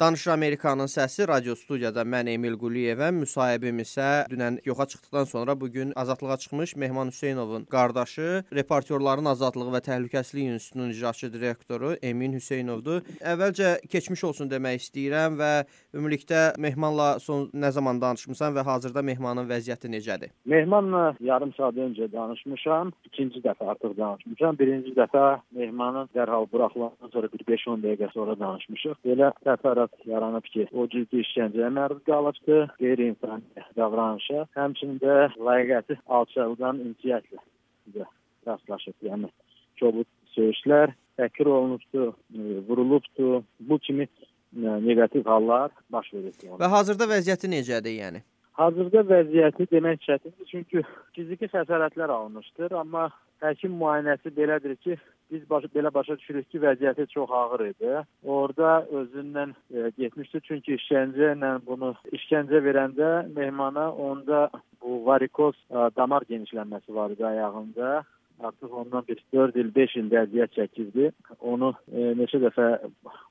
Danışır Amerikanın səsi radio studiyada mən Emil Quliyevəm, müsahibim isə dünən yoxa çıxdıqdan sonra bu gün azadlığa çıxmış Mehman Hüseynovun qardaşı, Reportyorların Azadlığı və Təhlükəsizlik İnstitutunun icraçı direktoru Emin Hüseynovdur. Əvvəlcə keçmiş olsun demək istəyirəm və ümumilikdə Mehmanla son nə zaman danışmısan və hazırda Mehmanın vəziyyəti necədir? Mehmanla yarım saat öncə danışmışam. İkinci dəfə artıq danışmışam. Birinci dəfə Mehmanın dərhal buraxılandan sonra bir 5-10 dəqiqə sonra danışmışıq. Belə təfərrüat təəssürat yaranıb ki, o ciddi işgəncəyə məruz qalıbdı, qeyri-insani davranışa, həmçinin də layiqəti alçaldan insiyyətlə rastlaşıb. Yəni kobud söyüşlər təkrar olunubdu, e, vurulubdu. Bu kimi e, neqativ hallar baş verib. Və hazırda vəziyyəti necədir, yəni? Hazırda vəziyyəti demək çətindir, çünki fiziki xəsarətlər alınmışdır, amma həkim müayinəsi belədir ki, biz baş, belə başa düşürük ki, vəziyyəti çox ağır idi. Orada özündən e, getmişdi, çünki işgəncə ilə bunu işgəncə verəndə mehmana onda bu varikoz e, damar genişlənməsi var idi ayağında artıq ondan bir 4 il, 5 il əziyyət çəkirdi. Onu e, neçə dəfə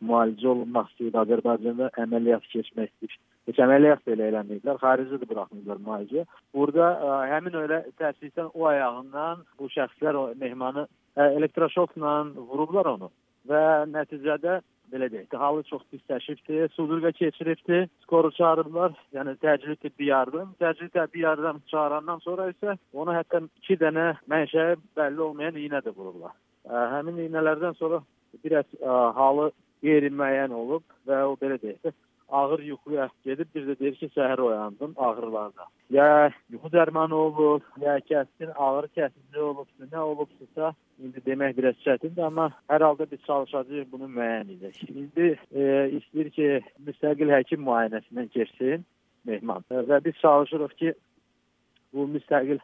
müalicə olunmaq istəyirdi Azərbaycanda, əməliyyat keçmək istəyir. Heç əməliyyat belə eləməyiblər, xaricdə də buraxmırlar müalicə. Burada ə, e, həmin elə təəssüfən o ayağından bu şəxslər o mehmanı ə, e, elektroşokla vurublar onu və nəticədə belə deyək, halı çox pisləşibdi, sudurqa keçiribdi, skoru çağırıblar, yəni təcili tibbi yardım. Təcili tibbi yardım çağırandan sonra isə ona hətta 2 dənə mənşəyi bəlli olmayan iynə də vurublar. Həmin iynələrdən sonra biraz ə, halı qeyri-müəyyən olub və o belə deyək, ağır yuxuya gedib bir də deyir ki, səhər oyandım ağrılarda. Ya yuxu dərmanı olub, ya kəskin ağrı kəsici olubsa, nə olubsa, indi demək biraz çətindir, amma hər halda biz çalışacağıq bunu müəyyən edək. İndi e, istəyir ki, müstəqil həkim müayinəsindən keçsin mehman və biz çalışırıq ki, bu müstəqil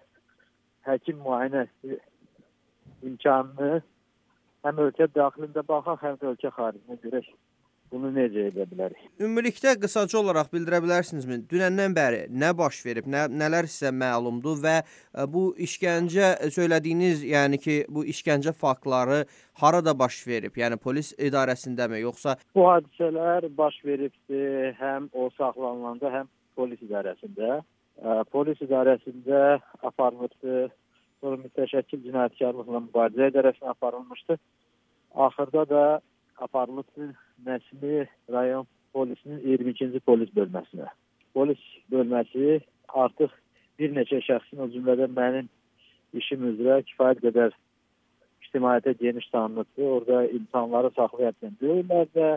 həkim müayinəsi imkanını həm ölkə daxilində baxaq, həm də ölkə xaricində görək bunu necə edə bilərik? Ümumilikdə qısaca olaraq bildirə bilərsinizmi? Dünəndən bəri nə baş verib, nə nələr sizə məlumdur və ə, bu işgəncə söylədiyiniz, yəni ki, bu işgəncə faktları harada baş verib? Yəni polis idarəsindəmi, yoxsa Bu hadisələr baş veribdi həm o saxlanılanda, həm polis idarəsində. Ə, polis idarəsində aparılıbdı. Sonra mütəşəkkil cinayətkarlıqla mübarizə idarəsinə aparılmışdı. Axırda da aparılıbdı Nəsimi rayon polisinin 22-ci polis bölməsinə. Polis bölməsi artıq bir neçə şəxsin o cümlədən mənim işim üzrə kifayət qədər ictimaiyyətə geniş tanınıbdır. Orada insanları saxlayarkən döyürlər də,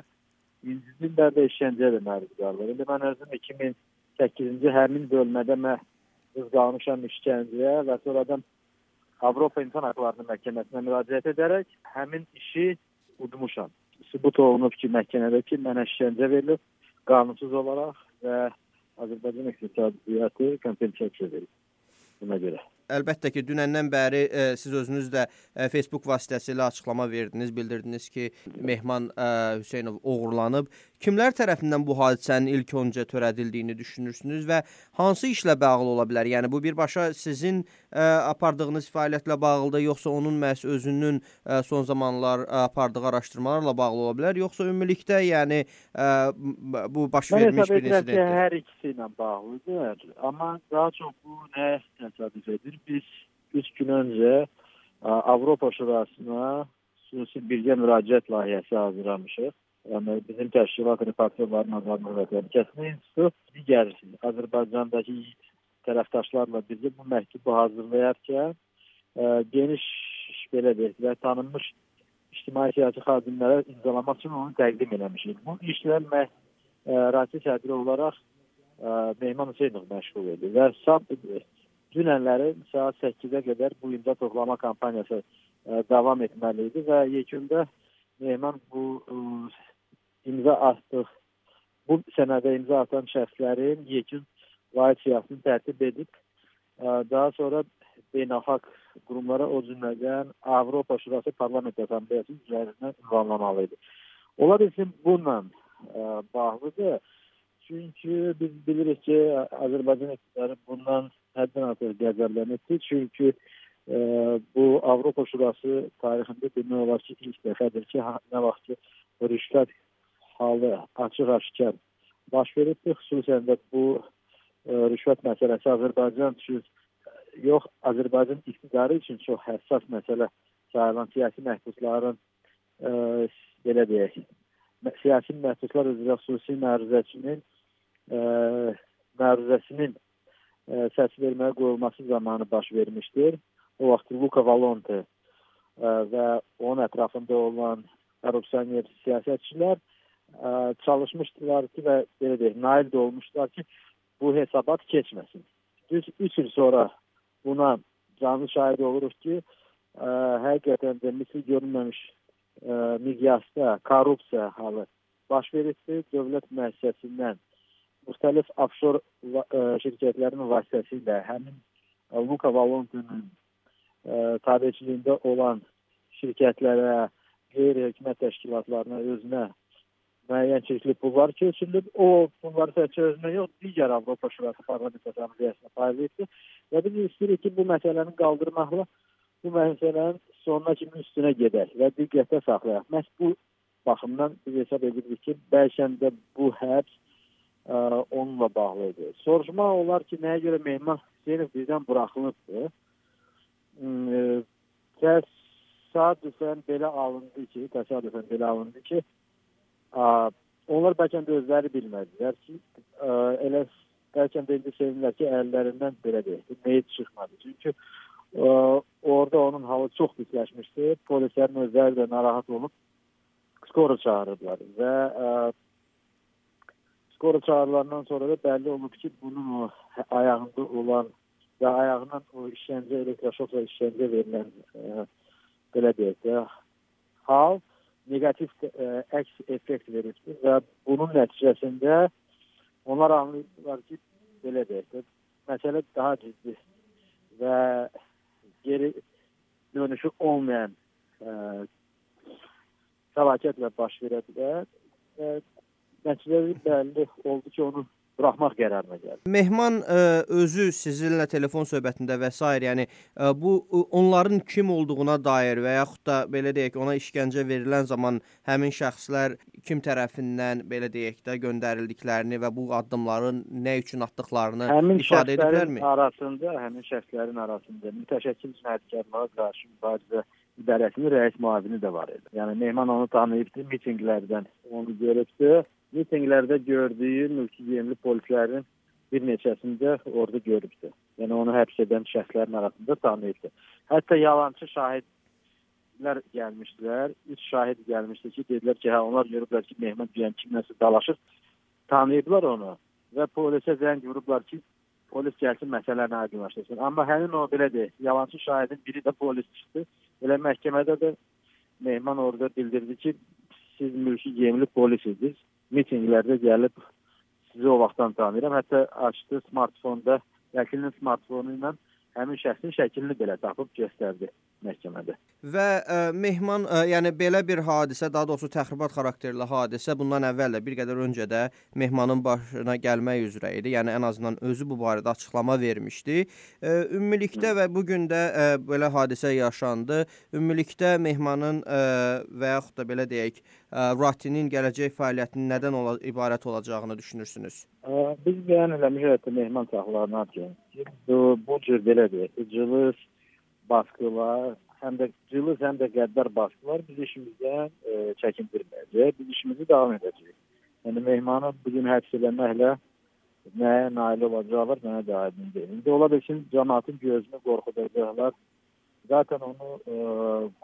incidirlər də, işgəncəyə də məruz qalırlar. İndi mən özüm 2008-ci həmin bölmədə mən qız qalmışam işgəncəyə və sonradan Avropa İnsan Hüquqları Məhkəməsinə müraciət edərək həmin işi udmuşam sübut olunub ki, məhkəmədə ki, mənə işgəncə verilib qanunsuz olaraq və Azərbaycan iqtisadiyyatı kompensasiya verir buna görə. Əlbəttə ki, dünəndən bəri ə, e, siz özünüz də ə, e, Facebook vasitəsilə açıqlama verdiniz, bildirdiniz ki, Mehman ə, e, Hüseynov oğurlanıb. Kimlər tərəfindən bu hadisənin ilk öncə törədildiyini düşünürsünüz və hansı işlə bağlı ola bilər? Yəni bu birbaşa sizin ə, apardığınız fəaliyyətlə bağlıdır, yoxsa onun məhz özünün ə, son zamanlar ə, apardığı araşdırmalarla bağlı ola bilər, yoxsa ümumilikdə yəni ə, bu baş vermiş bir insidentdir? Hər ikisi ilə bağlıdır, amma daha çox bu nə təsadüf edir? biz 3 gün öncə Avropa Şurasına xüsusi birgə müraciət layihəsi hazırlamışıq. Yəni bizim təşkilat reportyorların azadlığı və təhlükəsizlik institutu digər Azərbaycandakı tərəfdaşlarla birgə bu məktubu hazırlayarkən ə, geniş belə deyək və tanınmış ictimai siyasi xadimlərə imzalamaq üçün onu təqdim eləmişik. Bu işlə məhz Rasiya sədri olaraq ə, Mehman Hüseynov məşğul edir və sab dünənləri saat 8-ə qədər bu imza toplama kampaniyası ə, e, davam etməli idi və yekunda Mehman bu ə, e, imza atdıq. Bu sənədə imza atan şəxslərin yekun vahid siyasətini tərtib edib ə, e, daha sonra beynəlxalq qurumlara o cümlədən Avropa Şurası Parlament Assambleyası üzərindən ünvanlamalı idi. Ola bilsin bununla ə, bağlıdır. Çünki biz bilirik ki, Azərbaycan iqtidarı bundan həddən artıq qəzəblənibdir. Çünki e, bu Avropa Şurası tarixində demək olar ki, ilk dəfədir ki, nə vaxt ki, rüşvət halı açıq-aşkar baş veribdir. Xüsusən də bu ə, rüşvət məsələsi Azərbaycan üçün yox, Azərbaycan iqtidarı üçün çox həssas məsələ sayılan siyasi məhbusların ə, belə deyək, siyasi məhbuslar üzrə xüsusi məruzəçinin ə, məruzəsinin ə, səs verməyə qoyulması zamanı baş vermişdir. O vaxt Luka Valonte ə, və onun ətrafında olan korrupsioner siyasətçilər ə, çalışmışdılar ki və belə deyək, nail də olmuşlar ki, bu hesabat keçməsin. Düz 3 il sonra buna canlı şahid oluruq ki, ə, həqiqətən də misli görünməmiş ə, miqyasda korrupsiya halı baş veribdir. Dövlət müəssisəsindən müxtəlif offshore ə, şirkətlərin vasitəsilə həmin ə, Luka Valontunun tabiçiliyində olan şirkətlərə, qeyri-hökumət təşkilatlarına özünə müəyyən çeşidli pullar keçirilib. O pulları təkcə özünə yox, digər Avropa Şurası Parlament Assambleyasına paylayıb və biz istəyirik ki, bu məsələni qaldırmaqla bu məsələnin sonuna kimi üstünə gedək və diqqətdə saxlayaq. Məhz bu baxımdan biz hesab edirik ki, bəlkə də bu həbs ə, onunla bağlı idi. Soruşmaq olar ki, nəyə görə Mehman Hüseynov bizdən buraxılıbdı? təsadüfən belə alındı ki, təsadüfən belə alındı ki, onlar bəlkə də özləri bilmədilər ki, ə, elə bəlkə də indi sevinirlər ki, əllərindən belə deyək, meyit çıxmadı. Çünki ə, orada onun halı çox pisləşmişdi. Polislərin özləri də narahat olub skora çağırırdılar və ə, skora çağırılandan sonra da bəlli olub ki, bunun o ayağında olan və ayağından o işgəncə, elektroşokla işgəncə verilən ə, belə deyək də hal neqativ ə, əks effekt veribdir və bunun nəticəsində onlar anlayırlar ki, belə deyək məsələ daha ciddi və geri dönüşü olmayan ə, fəlakətlə baş verə bilər. Nəticələri bəlli oldu ki, onu buraxmaq qərarına gəldi. Mehman ə, özü sizinlə telefon söhbətində və s. yəni ə, bu onların kim olduğuna dair və yaxud da belə deyək, ona işgəncə verilən zaman həmin şəxslər kim tərəfindən belə deyək də göndərildiklərini və bu addımların nə üçün atdıqlarını həmin ifadə ediblərmi? arasında, həmin şəxslərin arasında mütəşəkkil cinayətkarlığa qarşı mübarizə idarəsinin rəis müavini də var idi. Yəni Mehman onu tanıyıbdı, mitinqlərdən onu görübdü mitinqlərdə gördüyü mülki geyimli polislərin bir neçəsində orada görübdü. Yəni onu həbs edən şəxslərin arasında tanıyıbdı. Hətta yalançı şahidlər gəlmişdilər. Üç şahid gəlmişdi ki, dedilər ki, hə onlar görüblər ki, Mehmet deyən kimləsə dalaşır. Tanıyıblar onu və polisə zəng vurublar ki, polis gəlsin məsələni aydınlaşdırsın. Amma həmin o belə deyil, yalançı şahidin biri də polis çıxdı. Elə məhkəmədə də Mehman orada bildirdi ki, siz mülki geyimli polis idiniz mitinqlərdə gəlib sizi o vaxtdan tanıyıram. Hətta açdı smartfonda, vəkilin smartfonu ilə həmin şəxsin şəklini belə tapıb göstərdi məhkəmədə. Və ə, Mehman, ə, yəni belə bir hadisə, daha doğrusu təxribat xarakterli hadisə bundan əvvəl də bir qədər öncə də Mehmanın başına gəlmək üzrə idi. Yəni ən azından özü bu barədə açıqlama vermişdi. Ə, ümumilikdə və bu gün də ə, belə hadisə yaşandı. Ümumilikdə Mehmanın ə, və yaxud da belə deyək, ə, Ratinin gələcək fəaliyyətinin nədən ola ibarət olacağını düşünürsünüz? Ə, biz bəyan eləmişik ki, Mehman saxlanarkən bu, bu cür belə deyək, cılız baskılar, həm də cılız, həm də qəddar baskılar biz işimizdən e, çəkindirməyəcək. Biz işimizi davam edəcəyik. Yəni Mehmanı bu gün həbs etməklə nəyə nail olacaqlar, mənə də aydın deyil. İndi ola bilsin cəmaatın gözünü qorxudacaqlar. Zaten onu e,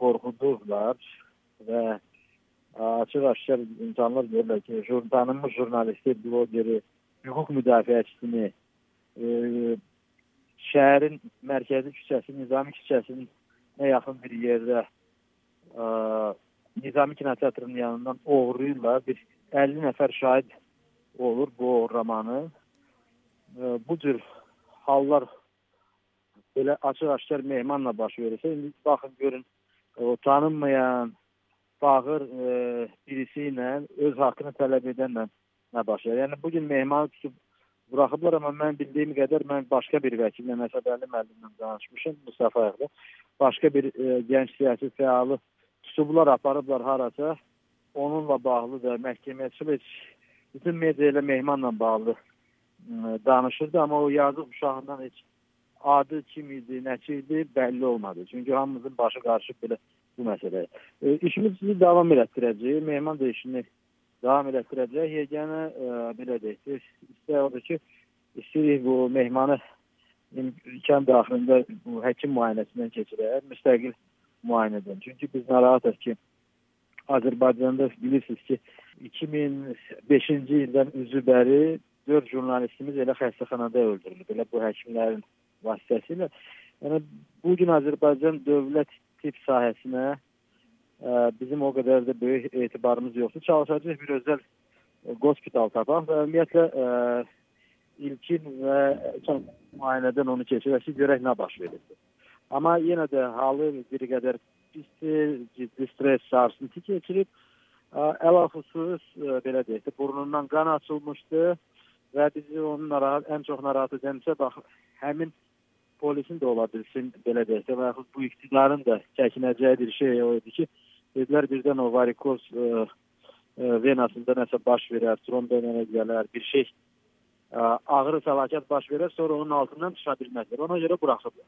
qorxudurlar və açıq-aşkar insanlar görürlər ki, jur, tanınmış jurnalisti, blogeri, hüquq müdafiəçisini e, şəhərin mərkəzi küçəsi, Nizami küçəsinin yaxın bir yerdə ə, Nizami kinoteatrının yanından oğurlayırlar. Bir 50 nəfər şahid olur bu oğurlamanı. Ə, bu cür hallar belə açıq-aşkar mehmanla baş verirsə, indi baxın görün o tanınmayan bağır e, birisi ilə öz haqqını tələb edənlə nə baş verir. Yəni bu gün mehmanı tutub buraxıblar, amma mən bildiyim qədər mən başqa bir vəkillə Məsədəli müəllimlə danışmışam Mustafayevlə. Başqa bir e, gənc siyasi fəalı tutublar, aparıblar harasa. onunla bağlı da məhkəməçi heç bütün media ilə Mehmanla bağlı ə, danışırdı, amma o yazıq uşağından heç adı kim idi, nəçi idi bəlli olmadı. Çünki hamımızın başı qarışıb belə bu məsələyə. E, işimiz bizi davam elətdirəcək. Mehman da işini davam elətdirəcək. Yeganə e, belə deyək, istək odur ki, istəyirik bu Mehmanı imkan daxilində bu həkim müayinəsindən keçirək, müstəqil müayinədən. Çünki biz narahatıq ki, Azərbaycanda bilirsiniz ki, 2005-ci ildən üzü bəri 4 jurnalistimiz elə xəstəxanada öldürülüb. Elə bu həkimlərin vasitəsilə. Yəni bu gün Azərbaycan dövlət tibb sahəsinə bizim o qədər də böyük etibarımız yoxdur. Çalışacağıq bir özəl hospital tapaq və ümumiyyətlə e, ilkin və son müayinədən onu keçirək ki, görək nə baş verir. Amma yenə də halı bir qədər pisdir, ciddi stres, sarsıntı keçirib. Əlaxüsus belə deyək də burnundan qan açılmışdı və bizi onun narahat, ən çox narahat edənsə bax həmin polisin də ola bilsin belə deyək də və yaxud bu iqtidarın da çəkinəcəyi bir şey o idi ki, dedilər birdən o varikoz ə, ə, venasında nəsə baş verər, tromb əmələ gələr, bir şey ə, ağır fəlakət baş verər, sonra onun altından çıxa bilməzlər. Ona görə buraxıblar.